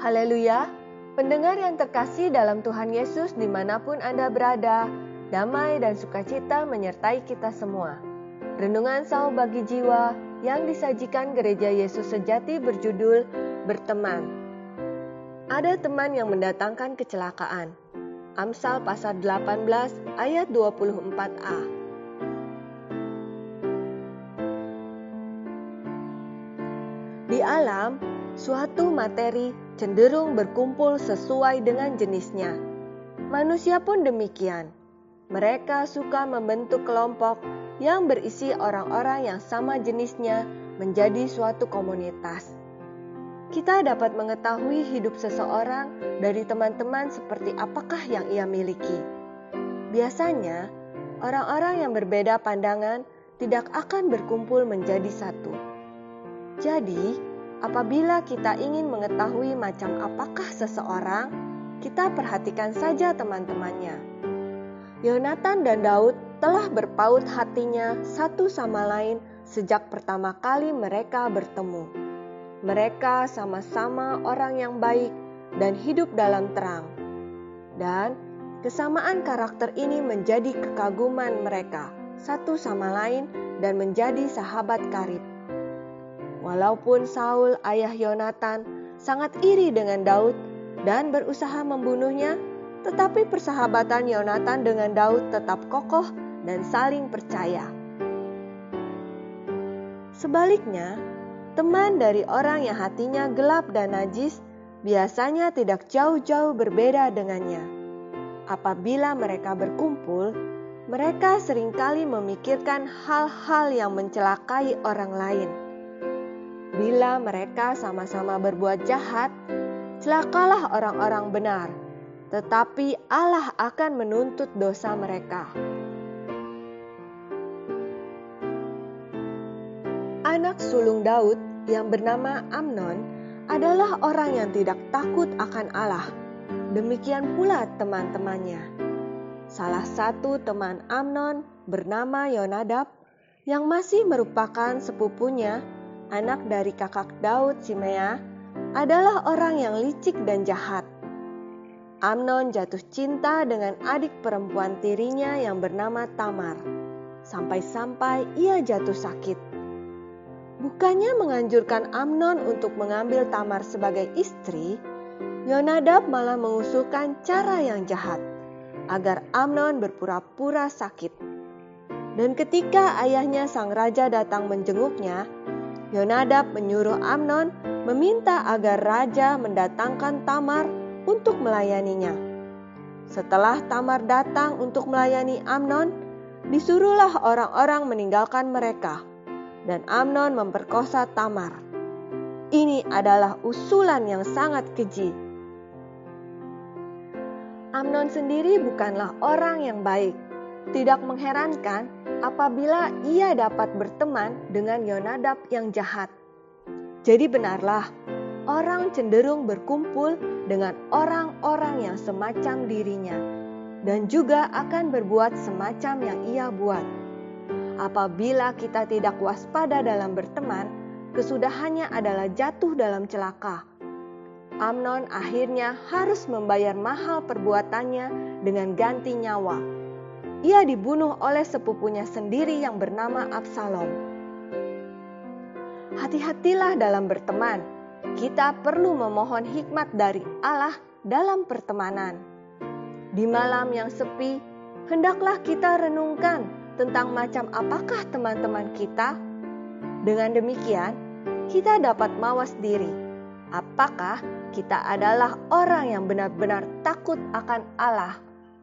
Haleluya, pendengar yang terkasih dalam Tuhan Yesus di mana pun Anda berada, damai dan sukacita menyertai kita semua. Renungan Sau bagi Jiwa yang disajikan Gereja Yesus Sejati berjudul Berteman. Ada teman yang mendatangkan kecelakaan. Amsal pasal 18 ayat 24a. Di alam, suatu materi cenderung berkumpul sesuai dengan jenisnya. Manusia pun demikian. Mereka suka membentuk kelompok yang berisi orang-orang yang sama jenisnya menjadi suatu komunitas. Kita dapat mengetahui hidup seseorang dari teman-teman seperti apakah yang ia miliki. Biasanya, orang-orang yang berbeda pandangan tidak akan berkumpul menjadi satu jadi, apabila kita ingin mengetahui macam apakah seseorang, kita perhatikan saja teman-temannya. Yonatan dan Daud telah berpaut hatinya satu sama lain sejak pertama kali mereka bertemu. Mereka sama-sama orang yang baik dan hidup dalam terang. Dan kesamaan karakter ini menjadi kekaguman mereka satu sama lain dan menjadi sahabat karib. Walaupun Saul, ayah Yonatan, sangat iri dengan Daud dan berusaha membunuhnya, tetapi persahabatan Yonatan dengan Daud tetap kokoh dan saling percaya. Sebaliknya, teman dari orang yang hatinya gelap dan najis biasanya tidak jauh-jauh berbeda dengannya. Apabila mereka berkumpul, mereka sering kali memikirkan hal-hal yang mencelakai orang lain Bila mereka sama-sama berbuat jahat, celakalah orang-orang benar, tetapi Allah akan menuntut dosa mereka. Anak sulung Daud yang bernama Amnon adalah orang yang tidak takut akan Allah. Demikian pula teman-temannya. Salah satu teman Amnon bernama Yonadab yang masih merupakan sepupunya anak dari kakak Daud Simea, adalah orang yang licik dan jahat. Amnon jatuh cinta dengan adik perempuan tirinya yang bernama Tamar, sampai-sampai ia jatuh sakit. Bukannya menganjurkan Amnon untuk mengambil Tamar sebagai istri, Yonadab malah mengusulkan cara yang jahat agar Amnon berpura-pura sakit. Dan ketika ayahnya sang raja datang menjenguknya, Yonadab menyuruh Amnon meminta agar raja mendatangkan Tamar untuk melayaninya. Setelah Tamar datang untuk melayani Amnon, disuruhlah orang-orang meninggalkan mereka, dan Amnon memperkosa Tamar. Ini adalah usulan yang sangat keji. Amnon sendiri bukanlah orang yang baik. Tidak mengherankan apabila ia dapat berteman dengan Yonadab yang jahat. Jadi benarlah, orang cenderung berkumpul dengan orang-orang yang semacam dirinya dan juga akan berbuat semacam yang ia buat. Apabila kita tidak waspada dalam berteman, kesudahannya adalah jatuh dalam celaka. Amnon akhirnya harus membayar mahal perbuatannya dengan ganti nyawa ia dibunuh oleh sepupunya sendiri yang bernama Absalom. Hati-hatilah dalam berteman. Kita perlu memohon hikmat dari Allah dalam pertemanan. Di malam yang sepi, hendaklah kita renungkan tentang macam apakah teman-teman kita. Dengan demikian, kita dapat mawas diri. Apakah kita adalah orang yang benar-benar takut akan Allah?